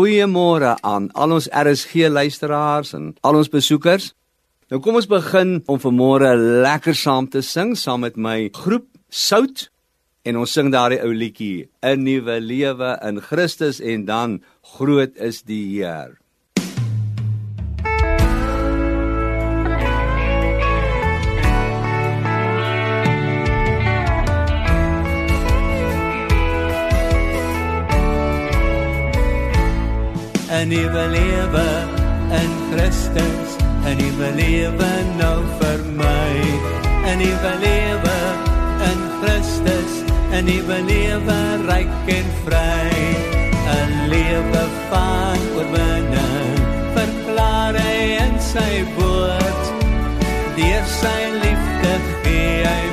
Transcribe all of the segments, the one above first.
Goeiemôre aan al ons RSG luisteraars en al ons besoekers. Nou kom ons begin om vanmôre lekker saam te sing saam met my groep Sout en ons sing daardie ou liedjie 'n nuwe lewe in Christus en dan groot is die Heer. 'n nuwe lewe in Christus, 'n nuwe lewe nou vir my. 'n nuwe lewe in Christus, 'n nuwe lewe ryk en vry. 'n lewe van oorwinning, verklaar hy in sy woord. Deur sy liefde gee hy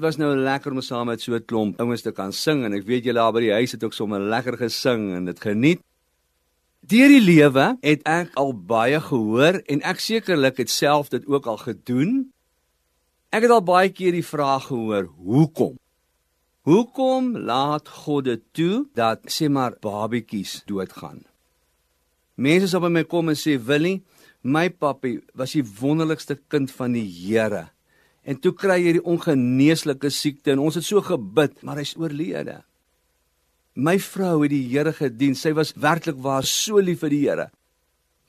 Dit was nou lekker om saam met so 'n klomp ouens te kan sing en ek weet julle daar by die huis het ook sommer lekker gesing en dit geniet. Deur die lewe het ek al baie gehoor en ek sekerlik het self dit ook al gedoen. Ek het al baie keer die vraag gehoor: "Hoekom? Hoekom laat God dit toe dat sê maar babetjies doodgaan?" Mense sal by my kom en sê: "Willie, my pappie was die wonderlikste kind van die Here." En toe kry hy die ongeneeslike siekte en ons het so gebid, maar hy's oorlede. My vrou het die Here gedien. Sy was werklik waar so lief vir die Here.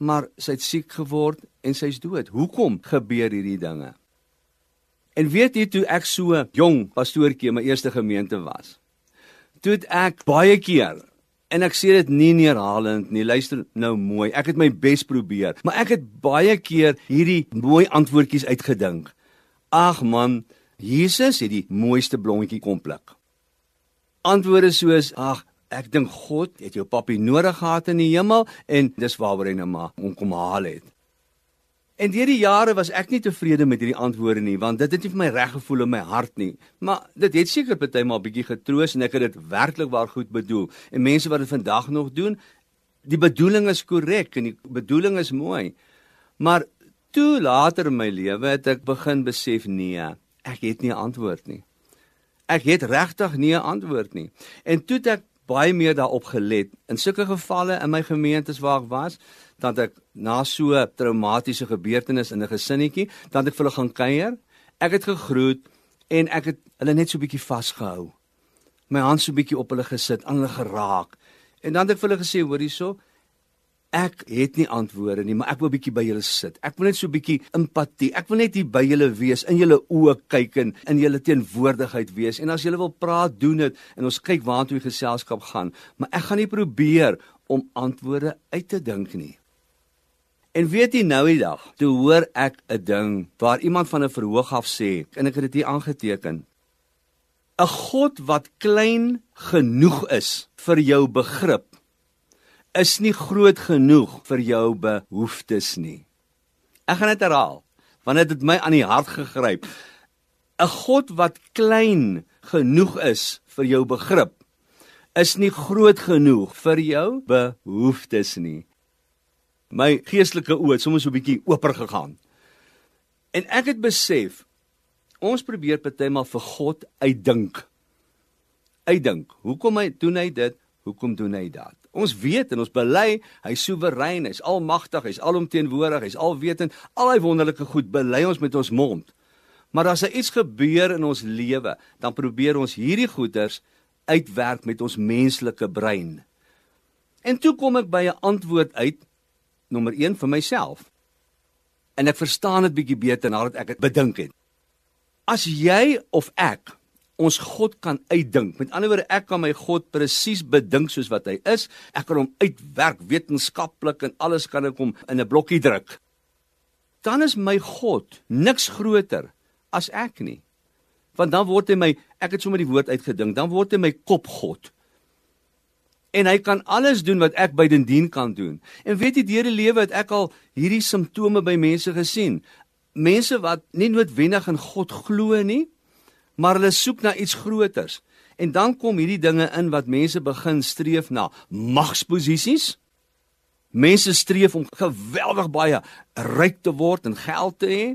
Maar sy het siek geword en sy's dood. Hoekom gebeur hierdie dinge? En weet jy toe ek so jong pastoortjie in my eerste gemeente was? Toe het ek baie keer en ek sê dit nie neerhalend nie. Luister nou mooi. Ek het my bes probeer, maar ek het baie keer hierdie mooi antwoordjies uitgedink. Ag man, Jesus het die mooiste blommetjie kom pluk. Antwoorde soos: Ag, ek dink God het jou papi nodig gehad in die hemel en dis waaroor hy nou maar hom kom haal het. En deur die jare was ek nie tevrede met hierdie antwoorde nie, want dit het nie vir my reg gevoel in my hart nie. Maar dit het seker partymal 'n bietjie getroos en ek het dit werklik waar goed bedoel. En mense wat dit vandag nog doen, die bedoeling is korrek en die bedoeling is mooi. Maar Toe later in my lewe het ek begin besef nee, ek het nie 'n antwoord nie. Ek het regtig nie 'n antwoord nie. En toe het ek baie meer daarop gelet. In sulke gevalle in my gemeentes waar ek was, dan ek na so 'n traumatiese gebeurtenis in 'n gesinnetjie, dan ek vir hulle gaan kuier. Ek het gegroet en ek het hulle net so bietjie vasgehou. My hand so bietjie op hulle gesit, aan hulle geraak. En dan het ek vir hulle gesê, hoor hierso, Ek het nie antwoorde nie, maar ek wil bietjie by julle sit. Ek wil net so bietjie empatie. Ek wil net hier by julle wees, in julle oë kyk en in julle teenwoordigheid wees. En as julle wil praat, doen dit en ons kyk waartoe die geselskap gaan. Maar ek gaan nie probeer om antwoorde uit te dink nie. En weet jy nou die dag, toe hoor ek 'n ding waar iemand van 'n verhoog af sê, en ek het dit hier aangeteken. 'n God wat klein genoeg is vir jou begrip is nie groot genoeg vir jou behoeftes nie. Ek gaan dit herhaal, want dit het my aan die hart gegryp. 'n God wat klein genoeg is vir jou begrip is nie groot genoeg vir jou behoeftes nie my geestelike oë het soms so 'n bietjie oper gegaan. En ek het besef ons probeer partymal vir God uitdink. Uitdink. Hoekom hy doen hy dit? Hoekom doen hy dit? Ons weet en ons bely, hy's soewerein, hy's almagtig, hy's alomteenwoordig, hy's alwetend. Al hy wonderlike goed bely ons met ons mond. Maar as daar iets gebeur in ons lewe, dan probeer ons hierdie goeters uitwerk met ons menslike brein. En toe kom ek by 'n antwoord uit nommer 1 vir myself. En ek verstaan dit bietjie beter nadat ek dit bedink het. As jy of ek ons God kan uitdink. Met ander woorde, ek kan my God presies bedink soos wat hy is. Ek kan hom uitwerk wetenskaplik en alles kan ek hom in 'n blokkie druk. Dan is my God niks groter as ek nie. Want dan word hy my, ek het sommer die woord uitgedink, dan word hy my kopgod en hy kan alles doen wat ek by den dien kan doen. En weet jy, deur die lewe het ek al hierdie simptome by mense gesien. Mense wat nie noodwendig in God glo nie, maar hulle soek na iets groters. En dan kom hierdie dinge in wat mense begin streef na magsposisies. Mense streef om geweldig baie ryk te word en geld te hê.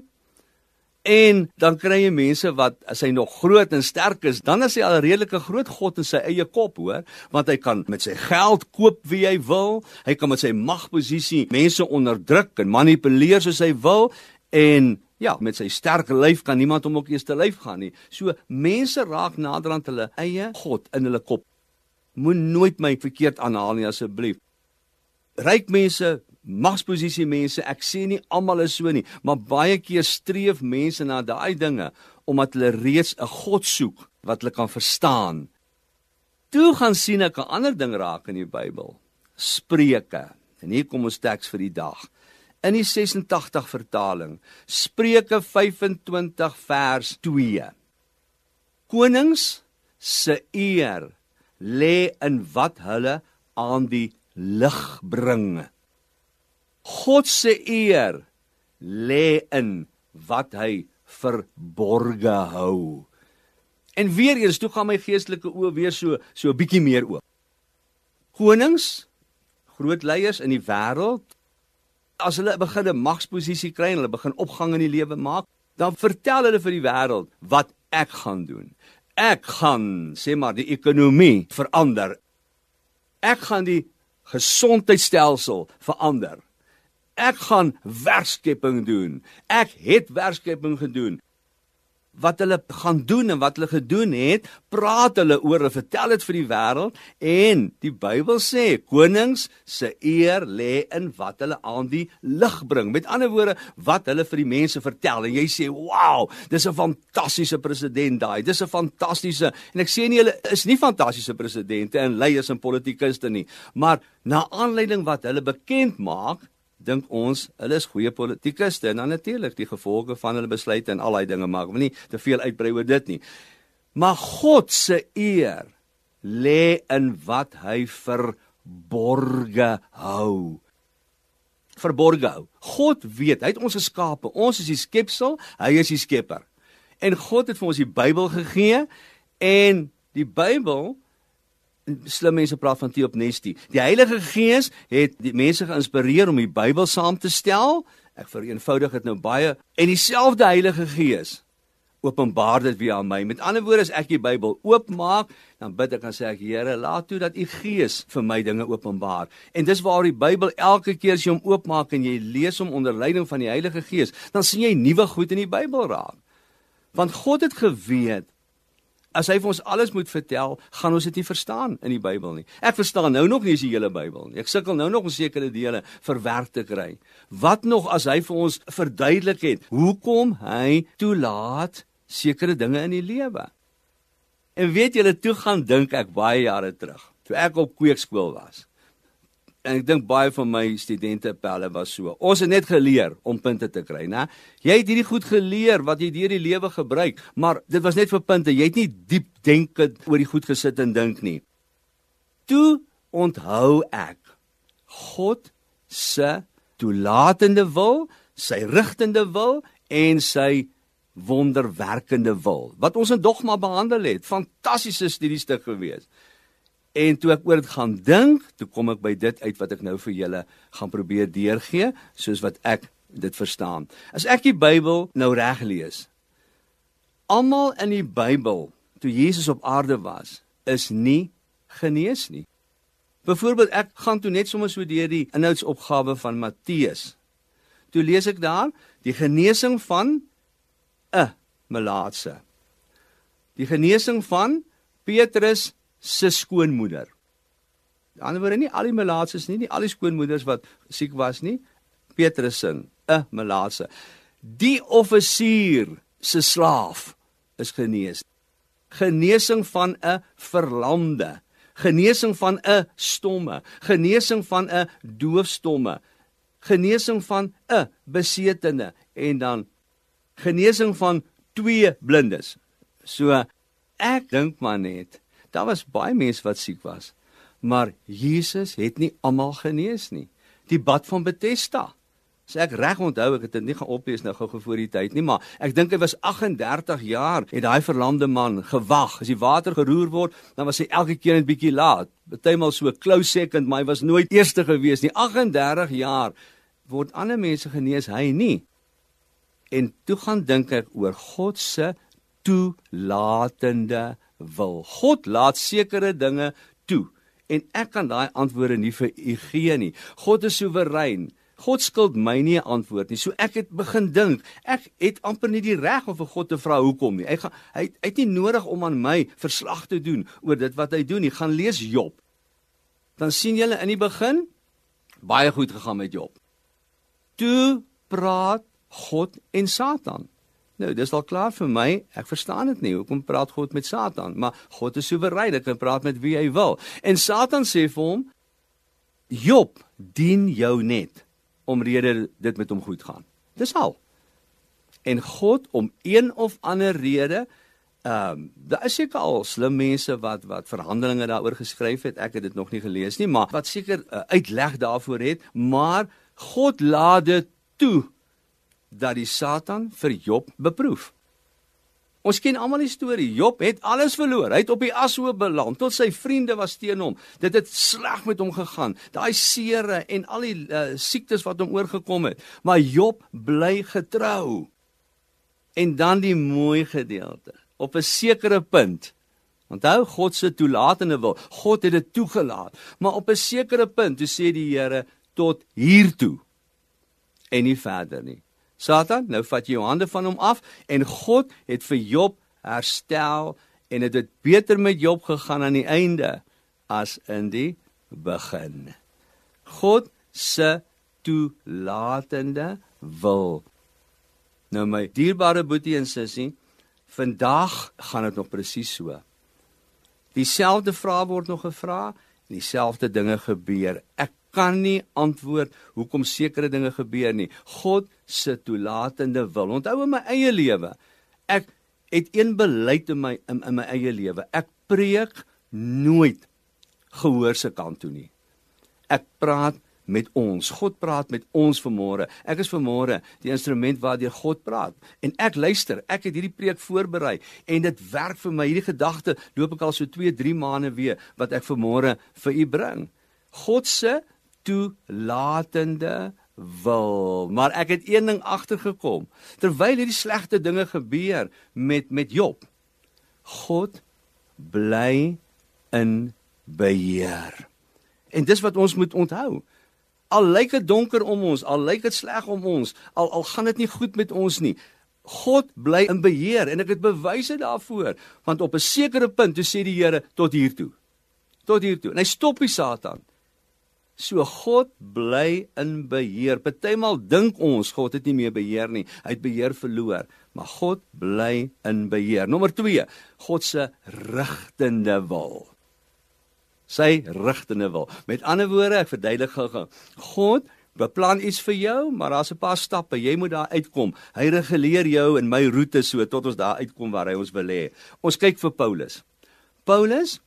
En dan kry jy mense wat as hy nog groot en sterk is, dan is hy al 'n redelike groot god in sy eie kop, hoor, want hy kan met sy geld koop wie hy wil. Hy kan met sy magposisie mense onderdruk en manipuleer soos hy wil en ja, met sy sterk lyf kan niemand hom ook eers te lyf gaan nie. So mense raak nader aan hulle eie god in hulle kop. Moenie nooit my verkeerd aanhaal nie asseblief. Ryk mense magsposisie mense, ek sê nie almal is so nie, maar baie keer streef mense na daai dinge omdat hulle reeds 'n God soek wat hulle kan verstaan. Toe gaan sien ek 'n ander ding raak in die Bybel. Spreuke. En hier kom ons teks vir die dag. In die 86 vertaling, Spreuke 25 vers 2. Konings se eer lê in wat hulle aan die lig bring. God se eer lê in wat hy verborge hou. En weer eens, toe gaan my geestelike oë weer so so 'n bietjie meer oop. Konings, groot leiers in die wêreld, as hulle begin 'n magsposisie kry en hulle begin opgang in die lewe maak, dan vertel hulle vir die wêreld wat ek gaan doen. Ek gaan, sê maar, die ekonomie verander. Ek gaan die gesondheidstelsel verander. Ek gaan werkskepping doen. Ek het werkskepping gedoen. Wat hulle gaan doen en wat hulle gedoen het, praat hulle oor en vertel dit vir die wêreld en die Bybel sê konings se eer lê in wat hulle aan die lig bring. Met ander woorde, wat hulle vir die mense vertel en jy sê, "Wow, dis 'n fantastiese president daai. Dis 'n fantastiese." En ek sê nie hulle is nie fantastiese presidente en leiers en politikuste nie, maar na aanleiding wat hulle bekend maak, dink ons hulle is goeie politikuste en dan natuurlik die gevolge van hulle besluite en al daai dinge maar ek wil nie te veel uitbrei oor dit nie. Maar God se eer lê in wat hy verborge hou. Verborge hou. God weet, hy het ons geskape. Ons is die skepsel, hy is die skepper. En God het vir ons die Bybel gegee en die Bybel slim mense praat van teopnestie. Die Heilige Gees het die mense geïnspireer om die Bybel saam te stel. Ek vereenvoudig dit nou baie en dieselfde Heilige Gees openbaar dit weer aan my. Met ander woorde as ek die Bybel oopmaak, dan bid ek en sê ek Here, laat toe dat u Gees vir my dinge openbaar. En dis waar die Bybel elke keer as jy hom oopmaak en jy lees hom onder leiding van die Heilige Gees, dan sien jy nuwe goed in die Bybel raak. Want God het geweet as hy vir ons alles moet vertel, gaan ons dit nie verstaan in die Bybel nie. Ek verstaan nou nog nie die hele Bybel nie. Ek sukkel nou nog om sekere dele verwerk te kry. Wat nog as hy vir ons verduidelik het hoekom hy toelaat sekere dinge in die lewe? En weet julle, toe gaan dink ek baie jare terug, toe ek op kweekskool was en ek dink baie van my studente pelle was so. Ons het net geleer om punte te kry, né? Jy het hierdie goed geleer wat jy deur die lewe gebruik, maar dit was net vir punte. Jy het nie diep denkend oor die goed gesit en dink nie. Toe onthou ek God se toelatende wil, sy rigtende wil en sy wonderwerkende wil. Wat ons in dogma behandel het, fantastiese studiestuk geweest. En toe ek oor dit gaan dink, toe kom ek by dit uit wat ek nou vir julle gaan probeer deurgee, soos wat ek dit verstaan. As ek die Bybel nou reg lees, almal in die Bybel toe Jesus op aarde was, is nie genees nie. Byvoorbeeld ek gaan toe net sommer so deur die inhoudsopgawe van Matteus. Toe lees ek daar die genesing van 'n melaatse. Die genesing van Petrus se skoonmoeder. Aan die ander woorde nie al die melaatses nie, nie al die skoonmoeders wat siek was nie. Petrus se 'n melaatse. Die offisier se slaaf is genees. Genesing van 'n verlamde, genesing van 'n stomme, genesing van 'n doofstomme, genesing van 'n besetene en dan genesing van twee blindes. So ek dink maar net Daar was baie mense wat siek was. Maar Jesus het nie almal genees nie. Die bad van Bethesda. As ek reg onthou, ek het dit nie gaan oplees nou gou voor die tyd nie, maar ek dink hy was 38 jaar het daai verlamde man gewag. As die water geroer word, dan was hy elke keer net bietjie laat. Partymal so close second, maar hy was nooit eerste gewees nie. 38 jaar word ander mense genees, hy nie. En toe gaan dink ek oor God se toelatende wil. God laat sekere dinge toe en ek kan daai antwoorde nie vir u gee nie. God is soewerein. God skuld my nie 'n antwoord nie. So ek het begin dink, ek het amper nie die reg om vir God te vra hoekom nie. Hy gaan hy, hy het nie nodig om aan my verslag te doen oor dit wat hy doen nie. Gaan lees Job. Dan sien julle in die begin baie goed gegaan met Job. Toe praat God en Satan. Nou, dis al klaar vir my. Ek verstaan dit nie. Hoekom praat God met Satan? Maar God is soewerein. Hy kan praat met wie hy wil. En Satan sê vir hom: "Job dien jou net omrede dit met hom goed gaan." Dis al. En God om een of ander rede Ehm, um, daar is seker al slim mense wat wat verhandelinge daaroor geskryf het. Ek het dit nog nie gelees nie, maar wat seker uh, uitleg daarvoor het, maar God laat dit toe dat die Satan vir Job beproef. Ons ken almal die storie. Job het alles verloor. Hy het op die ashoop beland. Tot sy vriende was teen hom. Dit het sleg met hom gegaan. Daai seere en al die uh, siektes wat hom oorgekom het. Maar Job bly getrou. En dan die mooi gedeelte. Op 'n sekere punt. Onthou God se toelatende wil. God het dit toegelaat. Maar op 'n sekere punt, toe sê die Here tot hier toe. En nie verder nie. Satan, nou vat jy jou hande van hom af en God het vir Job herstel en dit het, het beter met Job gegaan aan die einde as in die begin. God se toelatende wil. Nou my dierbare boetie en sussie, vandag gaan dit nog presies so. Dieselfde vrae word nog gevra en dieselfde dinge gebeur. Ek kan nie antwoord hoekom sekere dinge gebeur nie. God se toelatende wil. Onthou in my eie lewe, ek het een beleid in my in, in my eie lewe. Ek preek nooit gehoor se kant toe nie. Ek praat met ons. God praat met ons vanmôre. Ek is vanmôre die instrument waardeur God praat en ek luister. Ek het hierdie preek voorberei en dit werk vir my. Hierdie gedagte loop ek al so 2, 3 maande weer wat ek vanmôre vir u bring. God se toelatende wil. Maar ek het een ding agtergekom. Terwyl hierdie slegte dinge gebeur met met Job, God bly in beheer. En dis wat ons moet onthou. Al lyk dit donker om ons, al lyk dit sleg om ons, al al gaan dit nie goed met ons nie. God bly in beheer en ek het bewyse daarvoor, want op 'n sekere punt toe sê die Here tot hier toe. Tot hier toe. En hy stop die Satan. So God bly in beheer. Partymal dink ons God het nie meer beheer nie. Hy het beheer verloor, maar God bly in beheer. Nommer 2, God se rigtende wil. Sy rigtende wil. Met ander woorde, ek verduidelik gou-gou. God beplan iets vir jou, maar daar's 'n paar stappe. Jy moet daar uitkom. Hy reguleer jou in my roete so tot ons daar uitkom waar hy ons wil hê. Ons kyk vir Paulus. Paulus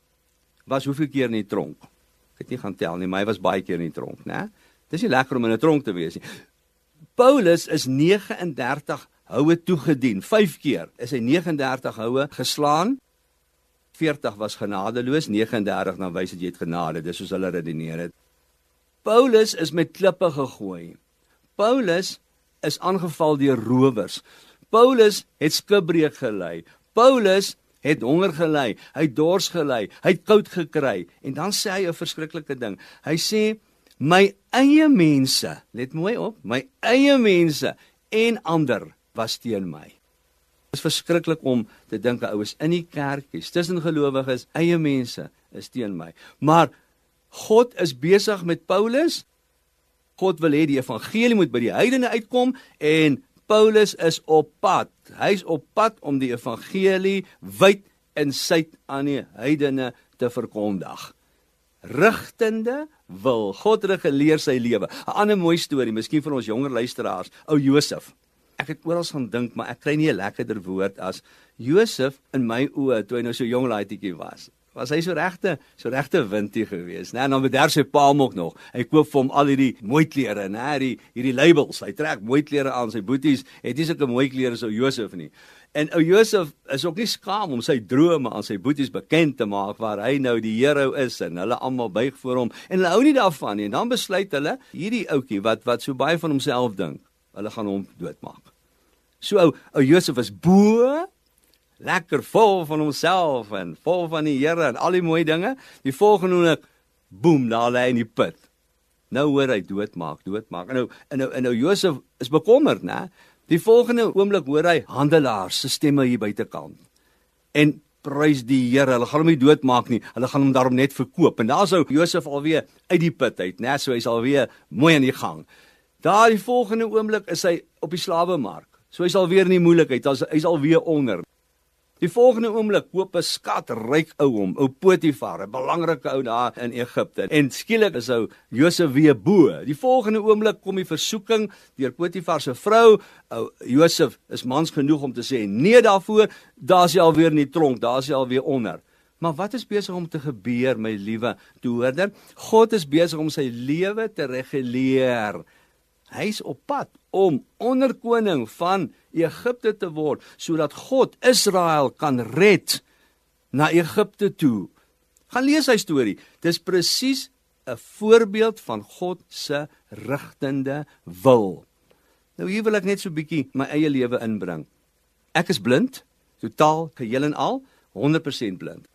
was hoeveel keer in die tronk? Ek het nie gaan tel nie, maar hy was baie keer in die tronk, né? Dis nie lekker om in 'n tronk te wees nie. Paulus is 39 houe toegedien. 5 keer is hy 39 houe geslaan. 40 was genadeloos, 39 dan wys dit jy het genade. Dis soos hulle redeneer het. Paulus is met klippe gegooi. Paulus is aangeval deur rowers. Paulus het skipbreek gelei. Paulus het honger gelei, hy het dors gelei, hy het koud gekry en dan sê hy 'n verskriklike ding. Hy sê my eie mense, let mooi op, my eie mense en ander was teen my. Dit is verskriklik om te dink 'n ou is in die kerkies, tussen gelowiges, eie mense is teen my. Maar God is besig met Paulus. God wil hê die evangelie moet by die heidene uitkom en Paulus is op pad. Hy's op pad om die evangelie wyd en suid aan die heidene te verkondig. Rigtende wil God reguleer sy lewe. 'n Ander mooi storie, miskien vir ons jonger luisteraars, ou Josef. Ek het oral gaan dink, maar ek kry nie 'n lekkerder woord as Josef in my oë toe hy nou so jong laaitjie was was hy so regte so regte windie gewees, né? En dan bederf sy pa hom ook nog. Hy koop vir hom al hierdie mooi klere, né? Hierdie hierdie labels. Hy trek mooi klere aan. Sy boeties het nie sulke mooi klere so Josef nie. En ou Josef is ook nie skaam om sy drome aan sy boeties bekend te maak waar hy nou die hero is en hulle almal buig voor hom en hulle hou nie daarvan nie. En dan besluit hulle hierdie ouetjie wat wat so baie van homself dink, hulle gaan hom doodmaak. So ou ou Josef is bo lekker vol van homself en vol van die Here en al die mooi dinge. Die volgende oomblik, boem, daar lê hy in die put. Nou hoor hy doodmaak, doodmaak. En nou en nou en nou Josef is bekommerd, né? Die volgende oomblik hoor hy handelaars se stemme hier buitekant. En prys die Here, hulle gaan hom nie doodmaak nie. Hulle gaan hom daarom net verkoop. En daar sou Josef alweer uit die put uit, né? So hy's alweer mooi aan die gang. Daar die volgende oomblik is hy op die slawemark. So hy's alweer in die moeilikheid. Hy's alweer onder. Die volgende oomblik koop 'n skatryk ou hom, ou Potifar, 'n belangrike ou daar in Egipte. En skielik is ou Josef weer bo. Die volgende oomblik kom die versoeking deur Potifar se vrou. Ou Josef is mans genoeg om te sê nee daarvoor. Daar's hy alweer in die tronk, daar's hy alweer onder. Maar wat is besig om te gebeur, my liewe toehoorder? God is besig om sy lewe te reguleer. Hy's op pad om onderkoning van Egipte te word sodat God Israel kan red na Egipte toe. Gaan lees sy storie. Dis presies 'n voorbeeld van God se rigtende wil. Nou hier wil ek net so 'n bietjie my eie lewe inbring. Ek is blind, totaal geheel en al, 100% blind.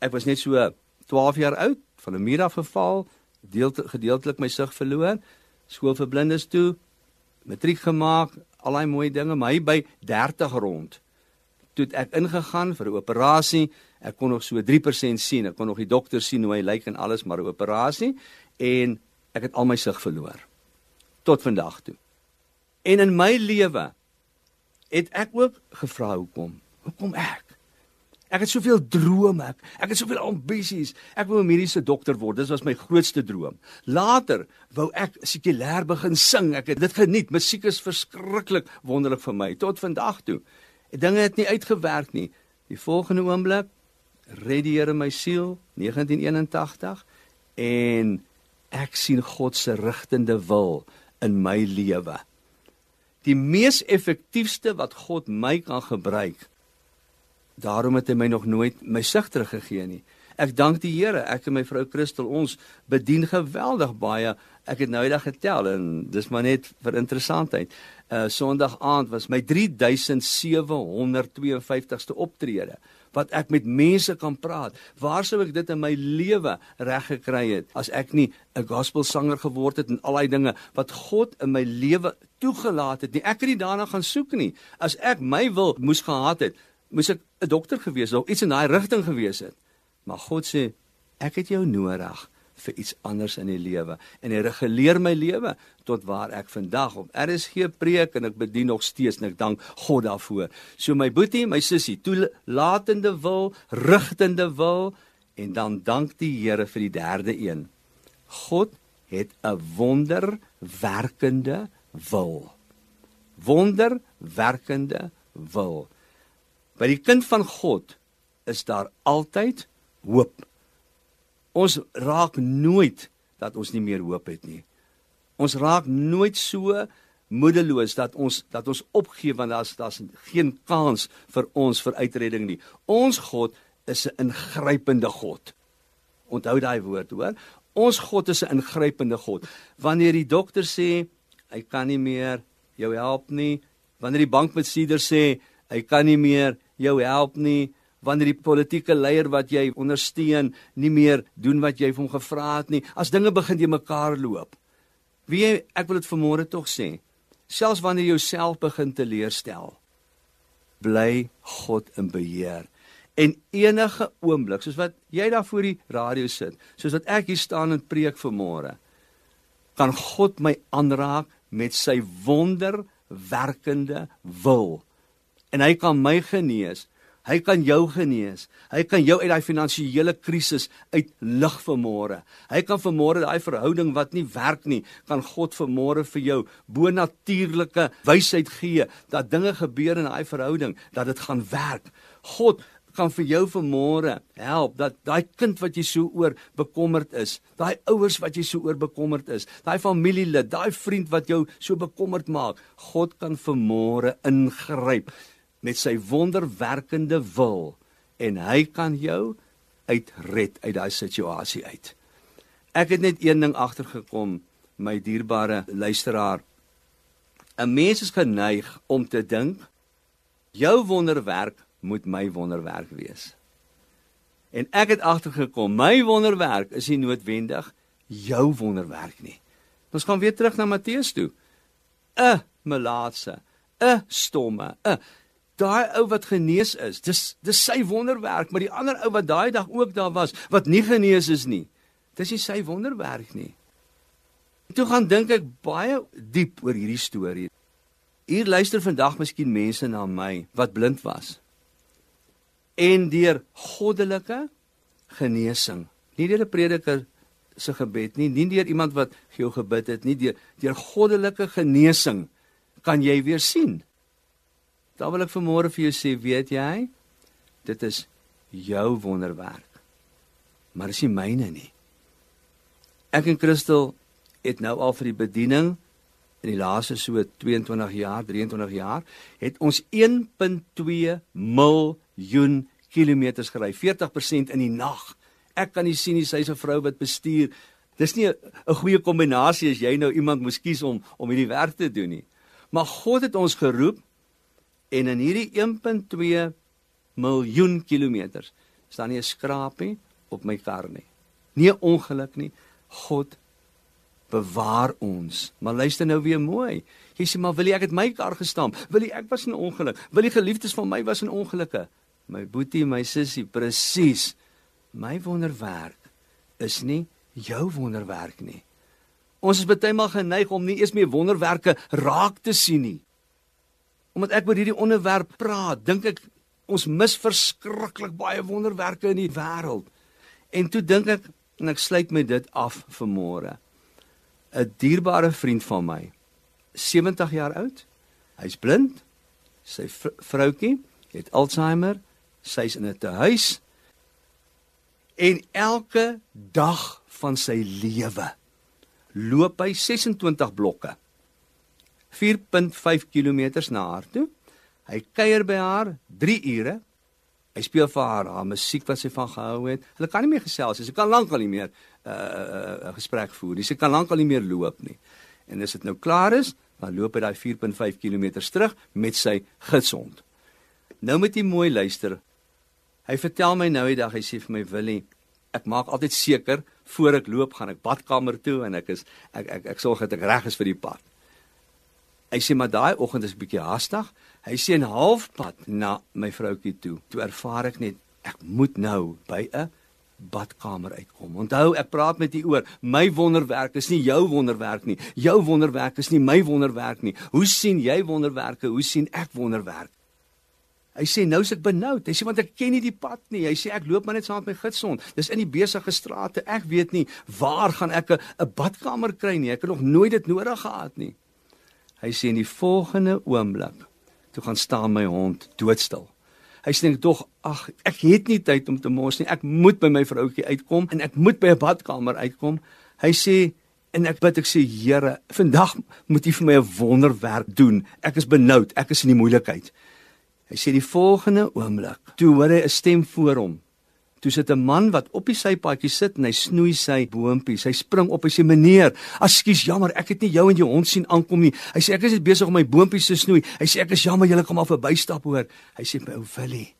Ek was net so 12 jaar oud, van 'n muur af geval, gedeeltelik my sig verloor skool vir blindes toe, matriek gemaak, al daai mooi dinge, maar hy by 30 rond. Toe ek ingegaan vir 'n operasie, ek kon nog so 3% sien. Ek kon nog die dokter sien hoe hy lyk en alles, maar 'n operasie en ek het al my sig verloor tot vandag toe. En in my lewe het ek ook gevra hoekom? Hoekom ek? Ek het soveel drome, ek, ek het soveel ambisies. Ek wou 'n mediese dokter word. Dit was my grootste droom. Later wou ek sekulêr begin sing. Ek het dit geniet. Musiek is verskriklik wonderlik vir my tot vandag toe. Dinge het nie uitgewerk nie. Die volgende oomblik red die Here my siel 1981 en ek sien God se rigtende wil in my lewe. Die mees effektiefste wat God my kan gebruik Daarom het hy my nog nooit my sig teruggegee nie. Ek dank die Here. Ek en my vrou Christel ons bedien geweldig baie. Ek het nou eendag getel en dis maar net vir interessantheid. Uh Sondag aand was my 3752ste optrede wat ek met mense kan praat. Waar sou ek dit in my lewe reg gekry het as ek nie 'n gospelsanger geword het en al daai dinge wat God in my lewe toegelaat het nie. Ek het nie daarna gaan soek nie. As ek my wil moes gehad het, moes ek 'n dokter gewees het of iets in daai rigting gewees het. Maar God sê, ek het jou nodig vir iets anders in die lewe en hy reguleer my lewe tot waar ek vandag op RSG preek en ek bedien nog steeds en ek dank God daarvoor. So my boetie, my sussie, toelatende wil, rigtende wil en dan dank die Here vir die derde een. God het 'n wonderwerkende wil. Wonderwerkende wil. By die kind van God is daar altyd hoop. Ons raak nooit dat ons nie meer hoop het nie. Ons raak nooit so moedeloos dat ons dat ons opgee want daar's daar's geen kans vir ons vir uitredding nie. Ons God is 'n ingrypende God. Onthou daai woord, hoor? Ons God is 'n ingrypende God. Wanneer die dokter sê hy kan nie meer jou help nie, wanneer die bankbestuurder sê hy kan nie meer jou help nie, wanneer die politieke leier wat jy ondersteun nie meer doen wat jy hom gevra het nie, as dinge begin jy mekaar loop. Wie jy, ek wil dit vanmôre tog sê, selfs wanneer jy jouself begin teleurstel, bly God in beheer. En enige oomblik, soos wat jy daar voor die radio sit, soos wat ek hier staan en preek vanmôre, kan God my aanraak met sy wonderwerkende wil. En hy kan my genees Hy kan jou genees. Hy kan jou uit daai finansiële krisis uitlig vanmôre. Hy kan vanmôre daai verhouding wat nie werk nie, kan God vanmôre vir jou bonatuurlike wysheid gee dat dinge gebeur in daai verhouding dat dit gaan werk. God kan vir jou vanmôre help dat daai kind wat jy so oor bekommerd is, daai ouers wat jy so oor bekommerd is, daai familielid, daai vriend wat jou so bekommerd maak, God kan vanmôre ingryp met sy wonderwerkende wil en hy kan jou uitred uit daai situasie uit. Ek het net een ding agtergekom, my dierbare luisteraar. 'n Mens is geneig om te dink jou wonderwerk moet my wonderwerk wees. En ek het agtergekom, my wonderwerk is nie noodwendig jou wonderwerk nie. Ons gaan weer terug na Matteus toe. 'n Melaatse, 'n stomme, 'n daai ou wat genees is, dis dis sy wonderwerk, maar die ander ou wat daai dag ook daar was wat nie genees is nie. Dis nie sy wonderwerk nie. Toe gaan dink ek baie diep oor hierdie storie. Hier luister vandag miskien mense na my wat blind was. En deur goddelike genesing, nie deur 'n prediker se gebed nie, nie deur iemand wat vir jou gebid het nie, deur deur goddelike genesing kan jy weer sien. Dan wil ek vanmôre vir jou sê, weet jy, dit is jou wonderwerk. Maar dis nie myne nie. Ek en Christel het nou al vir die bediening in die laaste so 22 jaar, 23 jaar, het ons 1.2 miljoen kilometers gery, 40% in die nag. Ek kan nie sien nie sy's 'n vrou wat bestuur. Dis nie 'n goeie kombinasie as jy nou iemand moes kies om om hierdie werk te doen nie. Maar God het ons geroep En in hierdie 1.2 miljoen kilometers staan nie 'n skrapie op my kar nie. Nie 'n ongeluk nie. God bewaar ons. Maar luister nou weer mooi. Jy sê maar wil jy ek het my kar gestamp? Wil jy ek was in ongeluk? Wil die geliefdes van my was in ongelukke? My boetie, my sussie, presies. My wonderwerk is nie jou wonderwerk nie. Ons is baie maal geneig om nie eens meer wonderwerke raak te sien nie omdat ek oor hierdie onderwerp praat, dink ek ons mis verskriklik baie wonderwerke in die wêreld. En toe dink ek en ek sluit my dit af vir môre. 'n Dierbare vriend van my, 70 jaar oud. Hy's blind. Sy vroutjie het Alzheimer. Sy's in 'n tehuis. En elke dag van sy lewe loop hy 26 blokke 4.5 km na haar toe. Hy kuier by haar 3 ure. Hy speel vir haar haar musiek wat sy van gehou het. Hulle kan nie meer gesels nie. Sy kan lankal nie meer 'n uh, uh, gesprek voer nie. Sy kan lankal nie meer loop nie. En as dit nou klaar is, dan loop hy daai 4.5 km terug met sy gesond. Nou moet jy mooi luister. Hy vertel my nou die dag, hy sê vir my Willie, ek maak altyd seker voor ek loop gaan ek badkamer toe en ek is ek ek ek sorg dat ek reg is vir die pad. Hy sê maar daai oggend is 'n bietjie haastig. Hy sê 'n halfpad na my vroutjie toe. Toe ervaar ek net ek moet nou by 'n badkamer uitkom. Onthou, ek praat met u oor my wonderwerk is nie jou wonderwerk nie. Jou wonderwerk is nie my wonderwerk nie. Hoe sien jy wonderwerke? Hoe sien ek wonderwerk? Hy sê nou is ek benoud. Hy sê want ek ken nie die pad nie. Hy sê ek loop maar net saam met my gidsond. Dis in die besige strate. Ek weet nie waar gaan ek 'n badkamer kry nie. Ek het nog nooit dit nodig gehad nie. Hy sê in die volgende oomblik toe gaan staan my hond doodstil. Hy sê tog ag ek het nie tyd om te mos nie. Ek moet by my vroutjie uitkom en ek moet by 'n badkamer uitkom. Hy sê en ek bid ek sê Here, vandag moet U vir my 'n wonderwerk doen. Ek is benoud. Ek is in die moeilikheid. Hy sê die volgende oomblik, toe hoor hy 'n stem voor hom. Toe sit 'n man wat op die sypaadjie sit en hy snoei sy boontjies. Hy spring op en sê: "Meneer, ekskuus, jammer, ek het nie jou en jou hond sien aankom nie." Hy sê: "Ek is net besig om my boontjies te snoei." Hy sê: "Ek is jammer, julle kom maar verbystap hoor." Hy sê: "My ou Willie,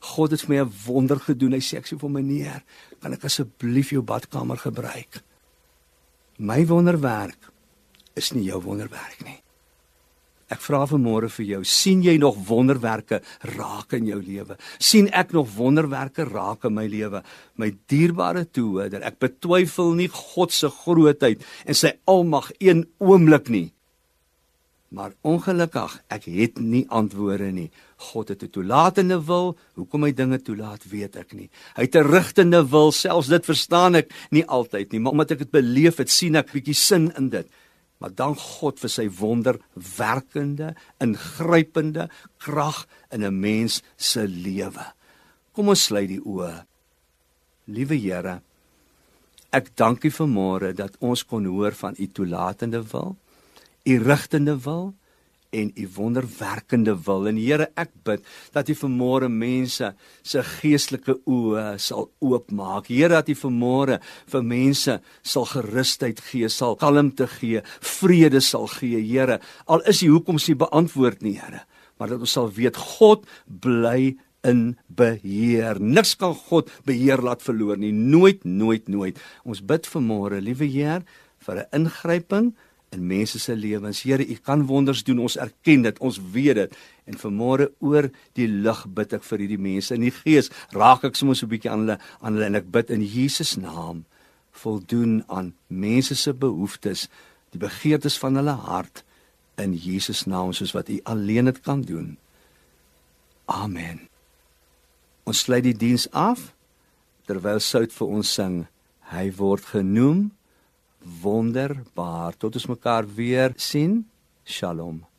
God het vir my 'n wonder gedoen." Hy sê: "Ek sê vir meneer, kan ek asseblief jou badkamer gebruik?" My wonderwerk is nie jou wonderwerk nie. Ek vra vanmôre vir jou, sien jy nog wonderwerke raak in jou lewe? sien ek nog wonderwerke raak in my lewe? My dierbare toehoorder, ek betwyfel nie God se grootheid en sy almag een oomblik nie. Maar ongelukkig, ek het nie antwoorde nie. God het 'n toelatende wil, hoekom hy dinge toelaat, weet ek nie. Hy het 'n rigtende wil, selfs dit verstaan ek nie altyd nie, maar omdat ek dit beleef het, sien ek bietjie sin in dit maar dank God vir sy wonderwerkende, ingrypende krag in 'n mens se lewe. Kom ons sluit die oë. Liewe Here, ek dank U vanmôre dat ons kon hoor van U toelatende wil, U rigtende wil en u wonderwerkende wil. En Here, ek bid dat u vanmôre mense se geestelike oë sal oopmaak. Here, dat u vanmôre vir mense sal gerusheid gee, sal kalmte gee, vrede sal gee, Here. Al is die hoekom se beantwoord nie, Here, maar dat ons sal weet God bly in beheer. Niks kan God beheer laat verloor nie. Nooit, nooit, nooit. Ons bid vanmôre, liewe Heer, vir 'n ingryping in mense se lewens. Here, U kan wonders doen. Ons erken dit. Ons weet dit. En vanmôre oor die lig bid ek vir hierdie mense in die gees. Raak ek soms 'n bietjie aan hulle aan hulle en ek bid in Jesus naam voldoen aan mense se behoeftes, die begeertes van hulle hart in Jesus naam soos wat U alleen dit kan doen. Amen. Ons sluit die diens af terwyl sout vir ons sing. Hy word genoem wonderbaar. Tot ons mekaar weer sien. Shalom.